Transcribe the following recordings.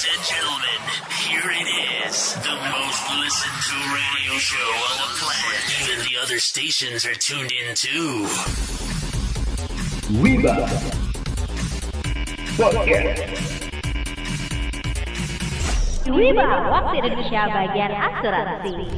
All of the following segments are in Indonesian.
Ladies and gentlemen, here it is. The most listened to radio show on the planet. Even the other stations are tuned in too. Wiba Podcast Wiba, waktu Indonesia bagian asuransi.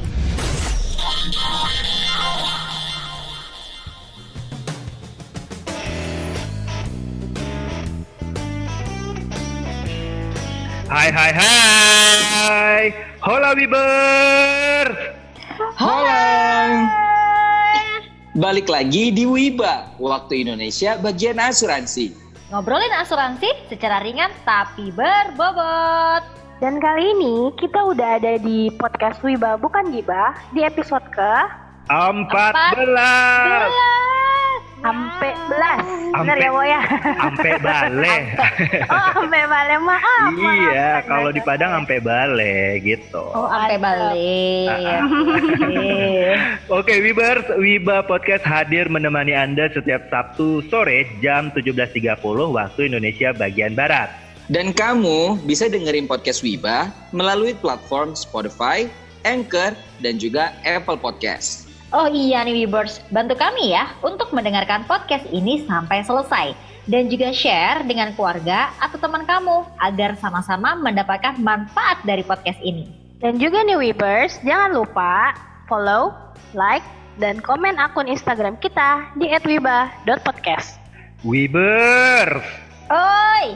Hai hai hai Hola Wibers Halo. Balik lagi di Wiba, waktu Indonesia bagian asuransi. Ngobrolin asuransi secara ringan tapi berbobot. Dan kali ini kita udah ada di podcast Wiba bukan Giba di episode ke Empat Empat belas Ampe belas. Bener ya, Bo ya? Ampe bale oh, ampe bale maaf. Iya kalau di Padang ampe bale gitu Oh, sampai balik. Oke Wibers, Wiba Podcast hadir menemani Anda setiap Sabtu sore jam 17.30 waktu Indonesia bagian Barat Dan kamu bisa dengerin podcast Wiba melalui platform Spotify, Anchor, dan juga Apple Podcast. Oh iya nih Wibers, bantu kami ya untuk mendengarkan podcast ini sampai selesai. Dan juga share dengan keluarga atau teman kamu agar sama-sama mendapatkan manfaat dari podcast ini. Dan juga nih Wibers, jangan lupa follow, like, dan komen akun Instagram kita di @wiba.podcast. Wibers, Oi,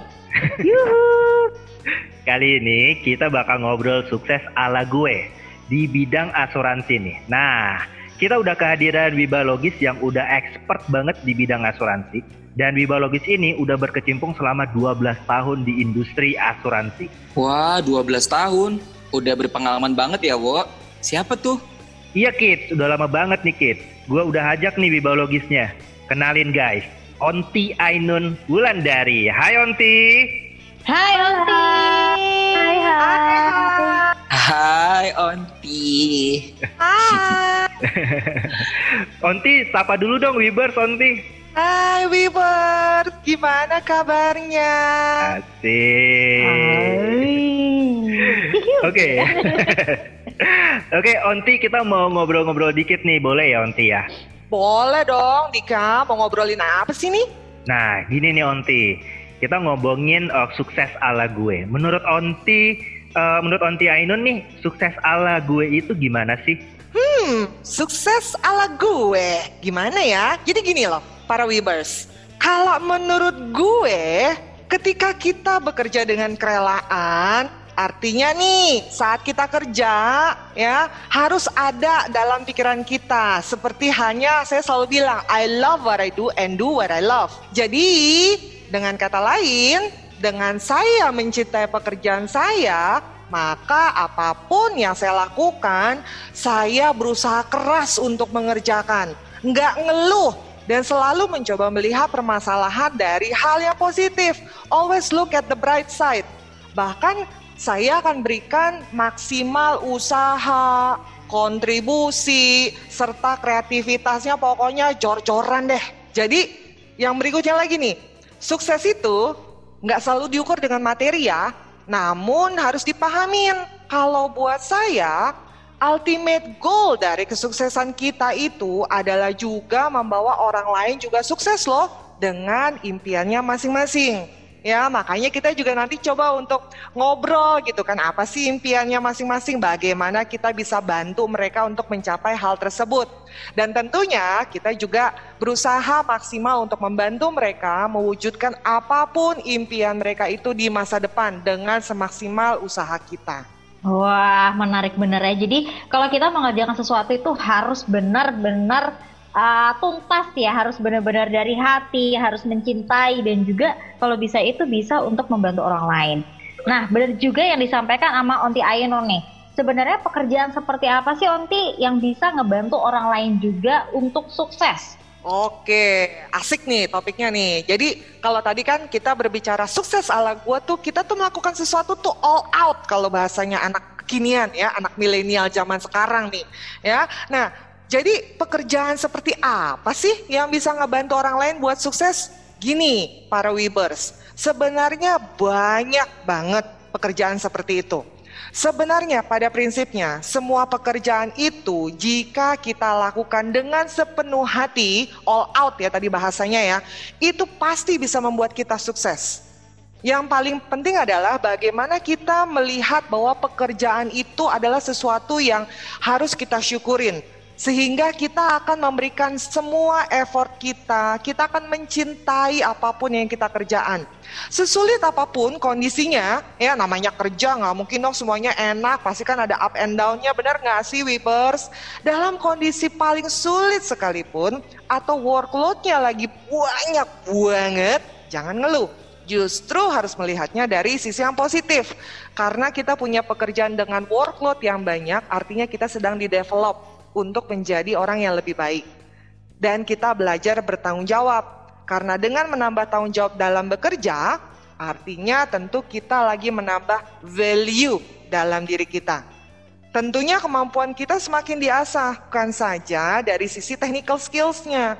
kali ini kita bakal ngobrol sukses ala gue di bidang asuransi nih. Nah, kita udah kehadiran Wiba Logis yang udah expert banget di bidang asuransi. Dan Wiba Logis ini udah berkecimpung selama 12 tahun di industri asuransi. Wah, 12 tahun. Udah berpengalaman banget ya, Wo. Siapa tuh? Iya Kids, udah lama banget nih Kids. Gue udah ajak nih Wiba Logisnya. Kenalin guys, Onti Ainun Wulandari. Hai Onti. hai Onti. Hai hai. Hai, Onti. Onti, sapa dulu dong Wibers Onti. Hai Wiber, gimana kabarnya? Asik. Oke. Oke, Onti kita mau ngobrol-ngobrol dikit nih, boleh ya Onti ya? Boleh dong, Dika. Mau ngobrolin apa sih nih? Nah, gini nih Onti. Kita ngomongin uh, sukses ala gue. Menurut Onti, uh, menurut Onti Ainun nih, sukses ala gue itu gimana sih? Hmm, sukses ala gue. Gimana ya? Jadi gini loh, para Wibers. Kalau menurut gue, ketika kita bekerja dengan kerelaan, artinya nih saat kita kerja ya harus ada dalam pikiran kita. Seperti hanya saya selalu bilang, I love what I do and do what I love. Jadi dengan kata lain, dengan saya mencintai pekerjaan saya, maka apa pun yang saya lakukan, saya berusaha keras untuk mengerjakan. Nggak ngeluh dan selalu mencoba melihat permasalahan dari hal yang positif. Always look at the bright side. Bahkan saya akan berikan maksimal usaha, kontribusi, serta kreativitasnya pokoknya jor-joran deh. Jadi yang berikutnya lagi nih, sukses itu nggak selalu diukur dengan materi ya, namun harus dipahamin kalau buat saya ultimate goal dari kesuksesan kita itu adalah juga membawa orang lain juga sukses loh dengan impiannya masing-masing. Ya, makanya kita juga nanti coba untuk ngobrol gitu kan apa sih impiannya masing-masing, bagaimana kita bisa bantu mereka untuk mencapai hal tersebut. Dan tentunya kita juga berusaha maksimal untuk membantu mereka mewujudkan apa pun impian mereka itu di masa depan dengan semaksimal usaha kita. Wah, menarik bener ya. Jadi kalau kita mengerjakan sesuatu itu harus benar-benar uh, tuntas ya, harus benar-benar dari hati, harus mencintai dan juga kalau bisa itu bisa untuk membantu orang lain. Nah, benar juga yang disampaikan sama Onti Ainun nih. Sebenarnya pekerjaan seperti apa sih Onti yang bisa ngebantu orang lain juga untuk sukses? Oke, asik nih topiknya nih. Jadi kalau tadi kan kita berbicara sukses ala gua tuh kita tuh melakukan sesuatu tuh all out kalau bahasanya anak kekinian ya, anak milenial zaman sekarang nih ya. Nah, jadi pekerjaan seperti apa sih yang bisa ngebantu orang lain buat sukses? Gini, para Webers, sebenarnya banyak banget pekerjaan seperti itu. Sebenarnya pada prinsipnya semua pekerjaan itu jika kita lakukan dengan sepenuh hati, all out ya tadi bahasanya ya, itu pasti bisa membuat kita sukses. Yang paling penting adalah bagaimana kita melihat bahwa pekerjaan itu adalah sesuatu yang harus kita syukurin sehingga kita akan memberikan semua effort kita, kita akan mencintai apa pun yang kita kerjaan. Sesulit apa pun kondisinya, ya namanya kerja nggak mungkin dong semuanya enak, pasti kan ada up and down-nya, benar nggak sih Wipers? Dalam kondisi paling sulit sekalipun, atau workload-nya lagi banyak banget, jangan ngeluh. Justru harus melihatnya dari sisi yang positif. Karena kita punya pekerjaan dengan workload yang banyak, artinya kita sedang di-develop untuk menjadi orang yang lebih baik. Dan kita belajar bertanggung jawab. Karena dengan menambah tanggung jawab dalam bekerja, artinya tentu kita lagi menambah value dalam diri kita. Tentunya kemampuan kita semakin diasah, bukan saja dari sisi technical skills-nya,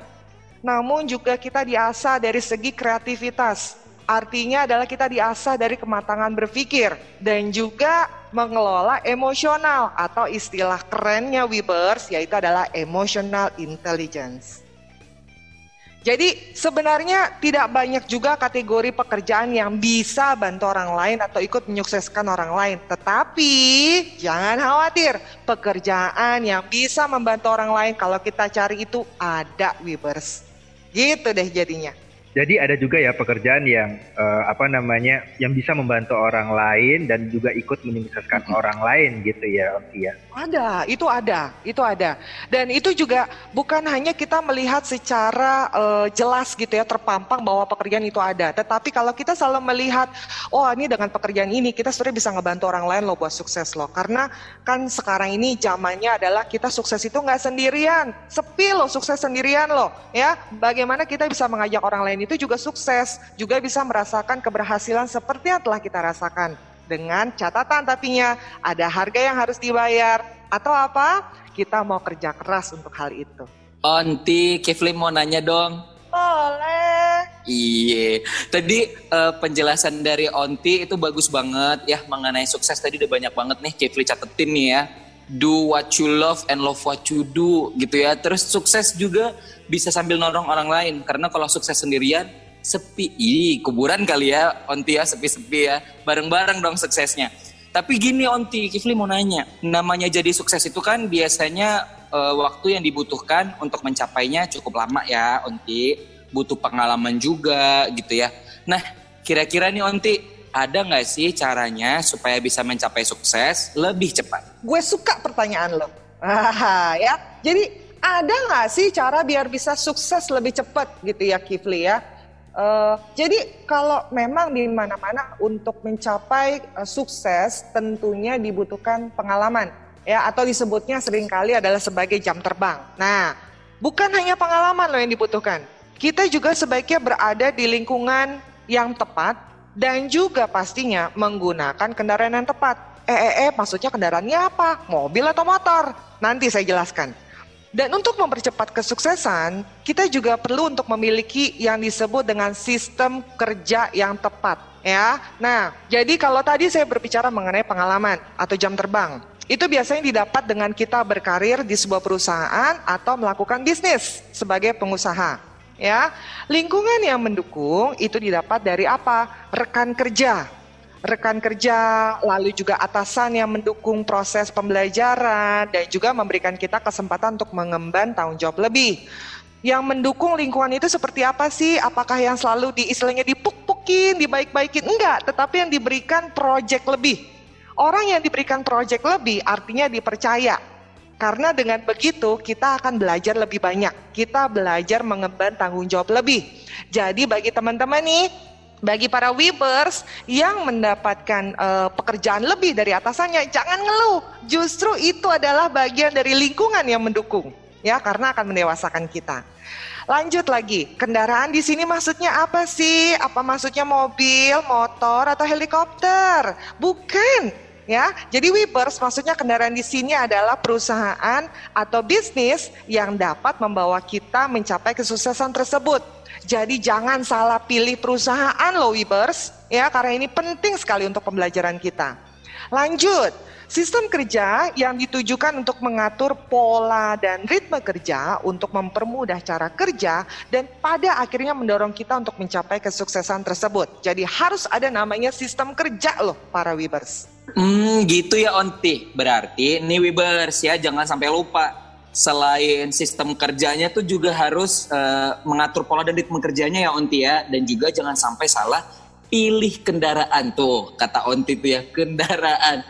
namun juga kita diasah dari segi kreativitas. Artinya adalah kita diasah dari kematangan berpikir dan juga mengelola emosional atau istilah kerennya Webers yaitu adalah emotional intelligence. Jadi sebenarnya tidak banyak juga kategori pekerjaan yang bisa bantu orang lain atau ikut menyukseskan orang lain. Tetapi jangan khawatir, pekerjaan yang bisa membantu orang lain kalau kita cari itu ada Webers. Gitu deh jadinya. Jadi ada juga ya pekerjaan yang uh, apa namanya yang bisa membantu orang lain dan juga ikut menyukseskan hmm. orang lain gitu ya, ya. Ada, itu ada, itu ada. Dan itu juga bukan hanya kita melihat secara uh, jelas gitu ya terpampang bahwa pekerjaan itu ada, tetapi kalau kita selalu melihat, oh ini dengan pekerjaan ini kita sebenarnya bisa ngebantu orang lain loh buat sukses loh. Karena kan sekarang ini zamannya adalah kita sukses itu nggak sendirian, sepi loh sukses sendirian loh, ya. Bagaimana kita bisa mengajak orang lain itu juga sukses, juga bisa merasakan keberhasilan seperti yang telah kita rasakan. Dengan catatan tapinya ada harga yang harus dibayar atau apa? Kita mau kerja keras untuk hal itu. Onti, Kifli mau nanya dong. Boleh. Iya, tadi uh, penjelasan dari Onti itu bagus banget ya mengenai sukses tadi udah banyak banget nih Kifli catetin nih ya. Do what you love and love what you do gitu ya. Terus sukses juga bisa sambil nolong orang lain karena kalau sukses sendirian sepi Ih, kuburan kali ya Onti ya sepi-sepi ya bareng-bareng dong suksesnya tapi gini Onti Kifli mau nanya namanya jadi sukses itu kan biasanya uh, waktu yang dibutuhkan untuk mencapainya cukup lama ya Onti butuh pengalaman juga gitu ya nah kira-kira nih Onti ada nggak sih caranya supaya bisa mencapai sukses lebih cepat? Gue suka pertanyaan lo. Ah, ya. Jadi ada nggak sih cara biar bisa sukses lebih cepat gitu ya Kifli ya? Uh, jadi kalau memang di mana-mana untuk mencapai uh, sukses tentunya dibutuhkan pengalaman ya atau disebutnya sering kali adalah sebagai jam terbang. Nah, bukan hanya pengalaman loh yang dibutuhkan. Kita juga sebaiknya berada di lingkungan yang tepat dan juga pastinya menggunakan kendaraan yang tepat. Eh, eh, eh, maksudnya kendaraannya apa? Mobil atau motor? Nanti saya jelaskan. Dan untuk mempercepat kesuksesan, kita juga perlu untuk memiliki yang disebut dengan sistem kerja yang tepat, ya. Nah, jadi kalau tadi saya berbicara mengenai pengalaman atau jam terbang, itu biasanya didapat dengan kita berkarir di sebuah perusahaan atau melakukan bisnis sebagai pengusaha. Ya, lingkungan yang mendukung itu didapat dari apa? Rekan kerja, rekan kerja, lalu juga atasan yang mendukung proses pembelajaran dan juga memberikan kita kesempatan untuk mengemban tanggung jawab lebih. Yang mendukung lingkungan itu seperti apa sih? Apakah yang selalu di istilahnya dipuk-pukin, dibaik-baikin? Enggak, tetapi yang diberikan project lebih. Orang yang diberikan project lebih artinya dipercaya. Karena dengan begitu kita akan belajar lebih banyak. Kita belajar mengemban tanggung jawab lebih. Jadi bagi teman-teman nih bagi para weavers yang mendapatkan uh, pekerjaan lebih dari atasannya, jangan ngeluh. Justru itu adalah bagian dari lingkungan yang mendukung, ya, karena akan mendewasakan kita. Lanjut lagi, kendaraan di sini maksudnya apa sih? Apa maksudnya mobil, motor, atau helikopter? Bukan, ya. Jadi weavers maksudnya kendaraan di sini adalah perusahaan atau bisnis yang dapat membawa kita mencapai kesuksesan tersebut. Jadi jangan salah pilih perusahaan loh Wibers. ya karena ini penting sekali untuk pembelajaran kita. Lanjut, sistem kerja yang ditujukan untuk mengatur pola dan ritme kerja untuk mempermudah cara kerja dan pada akhirnya mendorong kita untuk mencapai kesuksesan tersebut. Jadi harus ada namanya sistem kerja loh para Wibers. Hmm, gitu ya Onti. Berarti nih Wibers ya jangan sampai lupa. Selain sistem kerjanya tuh juga harus uh, mengatur pola dan ritme kerjanya ya Onti ya. Dan juga jangan sampai salah pilih kendaraan tuh kata Onti tuh ya kendaraan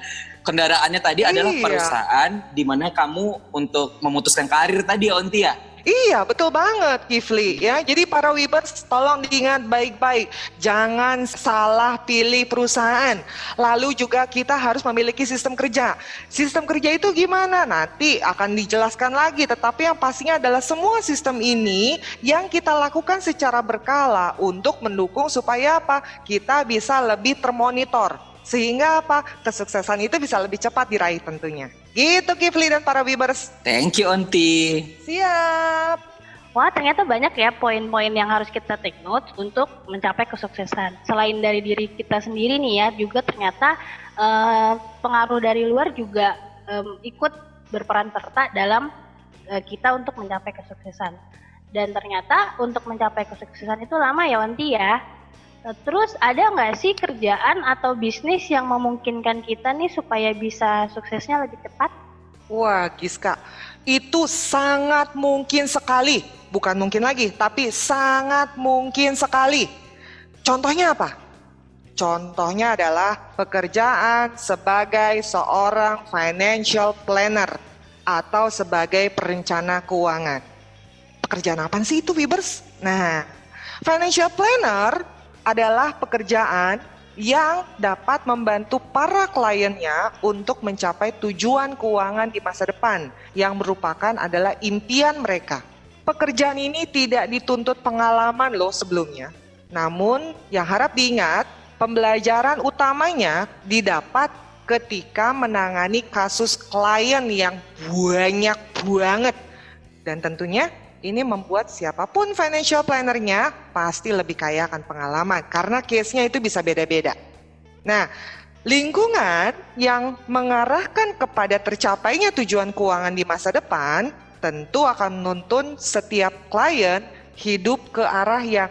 kendaraannya tadi adalah Iya. perusahaan di mana kamu untuk memutuskan karir tadi Onti ya Iya, betul banget Kifli ya. Jadi para Wibers tolong diingat baik-baik. Jangan salah pilih perusahaan. Lalu juga kita harus memiliki sistem kerja. Sistem kerja itu gimana? Nanti akan dijelaskan lagi. Tetapi yang pastinya adalah semua sistem ini yang kita lakukan secara berkala untuk mendukung supaya apa? Kita bisa lebih termonitor. Sehingga apa? Kesuksesan itu bisa lebih cepat diraih tentunya. Gitu Kifli dan para Wibers. thank you Onti Siap. Wah, ternyata banyak ya poin-poin yang harus kita take notes untuk mencapai kesuksesan. Selain dari diri kita sendiri nih ya, juga ternyata eh, pengaruh dari luar juga em, ikut berperan serta dalam eh, kita untuk mencapai kesuksesan. Dan ternyata untuk mencapai kesuksesan itu lama ya Wanti ya. Eh, Terus ada nggak sih kerjaan atau bisnis yang memungkinkan kita nih supaya bisa suksesnya lebih cepat? Wah, Giska, itu sangat mungkin sekali. Bukan mungkin lagi, tapi sangat mungkin sekali. Contohnya apa? Contohnya adalah pekerjaan sebagai seorang financial planner atau sebagai perencana keuangan. Pekerjaan apa sih itu, Wibers? Nah, financial planner adalah pekerjaan yang dapat membantu para kliennya untuk mencapai tujuan keuangan di masa depan yang merupakan adalah impian mereka. Pekerjaan ini tidak dituntut pengalaman loh sebelumnya. Namun yang harap diingat, pembelajaran utamanya didapat ketika menangani kasus klien yang banyak banget. Dan tentunya ini membuat siapa pun financial plannernya pasti lebih kaya akan pengalaman karena case-nya itu bisa beda-beda. Nah, lingkungan yang mengarahkan kepada tercapainya tujuan keuangan di masa depan tentu akan menuntun setiap klien hidup ke arah yang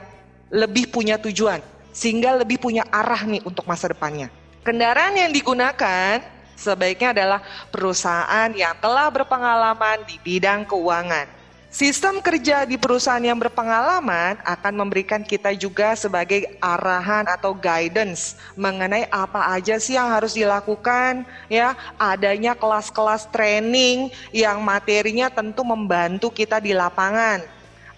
lebih punya tujuan sehingga lebih punya arah nih untuk masa depannya. Kendaraan yang digunakan sebaiknya adalah perusahaan yang telah berpengalaman di bidang keuangan. Sistem kerja di perusahaan yang berpengalaman akan memberikan kita juga sebagai arahan atau guidance mengenai apa aja sih yang harus dilakukan ya. Adanya kelas-kelas training yang materinya tentu membantu kita di lapangan.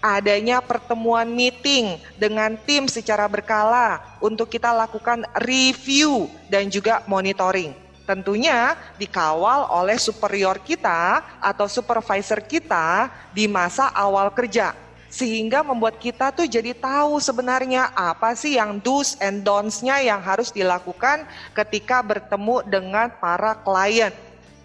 Adanya pertemuan meeting dengan tim secara berkala untuk kita lakukan review dan juga monitoring tentunya dikawal oleh superior kita atau supervisor kita di masa awal kerja. Sehingga membuat kita tuh jadi tahu sebenarnya apa sih yang do's and don'ts-nya yang harus dilakukan ketika bertemu dengan para klien.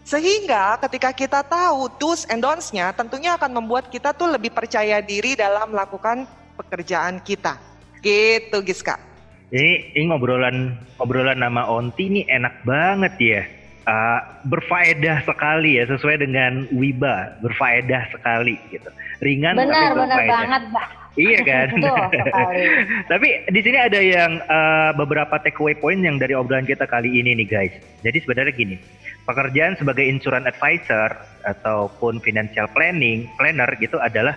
Sehingga ketika kita tahu do's and don'ts-nya tentunya akan membuat kita tuh lebih percaya diri dalam melakukan pekerjaan kita. Gitu Giska. Ini, ini ngobrolan ngobrolan nama Onti ini enak banget ya. Uh, berfaedah sekali ya sesuai dengan Wiba berfaedah sekali gitu ringan Benar, tapi benar banget, Mbak. Iya kan. Tapi di sini ada yang eh, beberapa takeaway point yang dari obrolan kita kali ini nih guys. Jadi sebenarnya gini, pekerjaan sebagai insurance advisor ataupun financial planning planner gitu adalah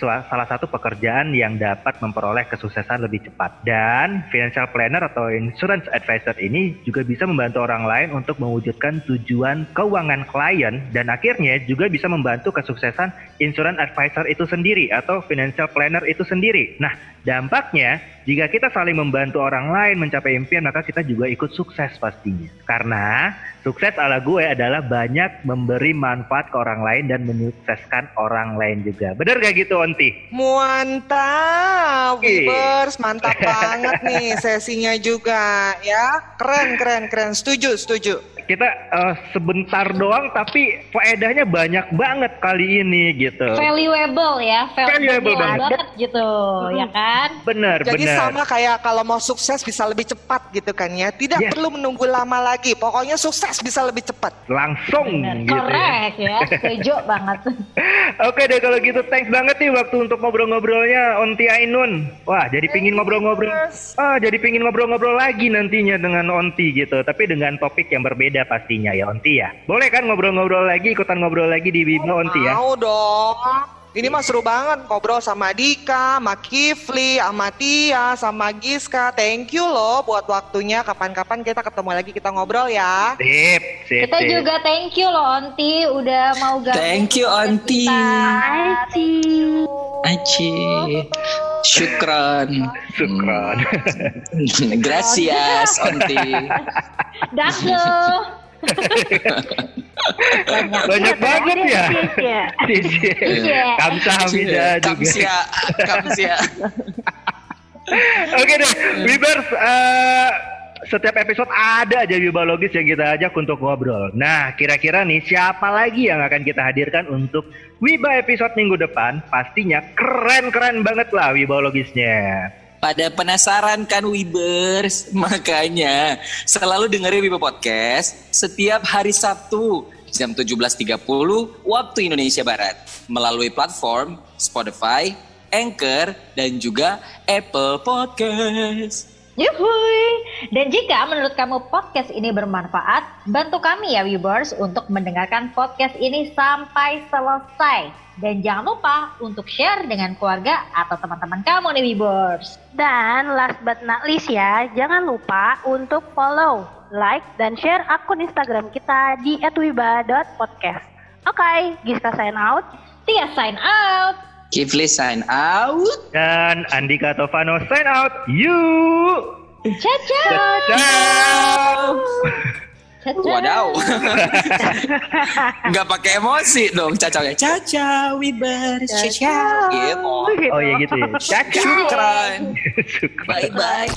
salah satu pekerjaan yang dapat memperoleh kesuksesan lebih cepat. Dan financial planner atau insurance advisor ini juga bisa membantu orang lain untuk mewujudkan tujuan keuangan klien dan akhirnya juga bisa membantu kesuksesan insurance advisor itu sendiri atau financial planner itu sendiri. Nah, dampaknya jika kita saling membantu orang lain mencapai impian maka kita juga ikut sukses pastinya. Karena sukses ala gue adalah banyak memberi manfaat ke orang lain dan menyukseskan orang lain juga. Bener gak gitu Onti? Mantap. Wibers, mantap banget nih sesinya juga ya. Keren, keren, keren. Setuju, setuju. Kita eh, sebentar doang tapi faedahnya banyak banget kali ini gitu. Valuable ya, Valuable valuable banget. banget gitu, ya kan? Bener, Jadi bener. sama kayak kalau mau sukses bisa lebih cepat gitu kan ya. Tidak Yes. perlu menunggu lama lagi. Pokoknya sukses bisa lebih cepat. Langsung Bener, gitu ya. correct ya, setuju banget. Oke deh kalau gitu thanks banget nih waktu untuk ngobrol-ngobrolnya Onti Ainun. Wah jadi pingin ngobrol-ngobrol. Ah jadi pingin ngobrol-ngobrol lagi nantinya dengan Onti gitu. Tapi dengan topik yang berbeda pastinya ya Onti ya. Boleh kan ngobrol-ngobrol lagi ikutan ngobrol lagi di Bima Onti ya. Mau dong. Ini mah seru banget ngobrol sama Dika, sama Kifli, sama Tia, sama Giska. Thank you loh buat waktunya. Kapan-kapan kita ketemu lagi kita ngobrol ya. Sip, sip, Kita sip. juga thank you loh Onti udah mau gabung. Thank you, Onti. you. Aci. Syukran. Syukron. Gracias, Onti. Danke. Banyak banget ya. Iya. Sisi. Iya. Kamsahamnida juga. Kamsia, kamsia. Oke deh, Wibers, eh, setiap episode ada aja biologis yang kita ajak untuk ngobrol. Nah, kira-kira nih siapa lagi yang akan kita hadirkan untuk Wiba episode minggu depan? Pastinya keren-keren banget lah wibologisnya. Pada penasaran kan Wibers? Makanya selalu dengerin Wiba Podcast setiap hari Sabtu jam 17.30 waktu Indonesia Barat melalui platform Spotify, Anchor, dan juga Apple Podcast. Yuhui. Dan jika menurut kamu podcast ini bermanfaat, bantu kami ya Wibers untuk mendengarkan podcast ini sampai selesai. Dan jangan lupa untuk share dengan keluarga atau teman-teman kamu nih Wibers. Dan last but not least ya, jangan lupa untuk follow, like, dan share akun Instagram kita di @wiba.podcast. Oke, Giska sign out. Tia sign out. Kifli sign out. Dan Andika Tovano sign out. You. Caca. Ciao. Caca. Wadaw. Nggak pakai emosi dong cacau ya. Cacau, Wibers, cacau. Gitu. Oh ya gitu ya. Ciao. Syukran. Syukron. Bye-bye.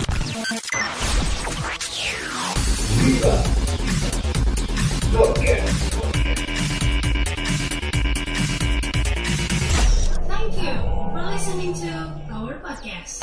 Thank you for listening to our podcast.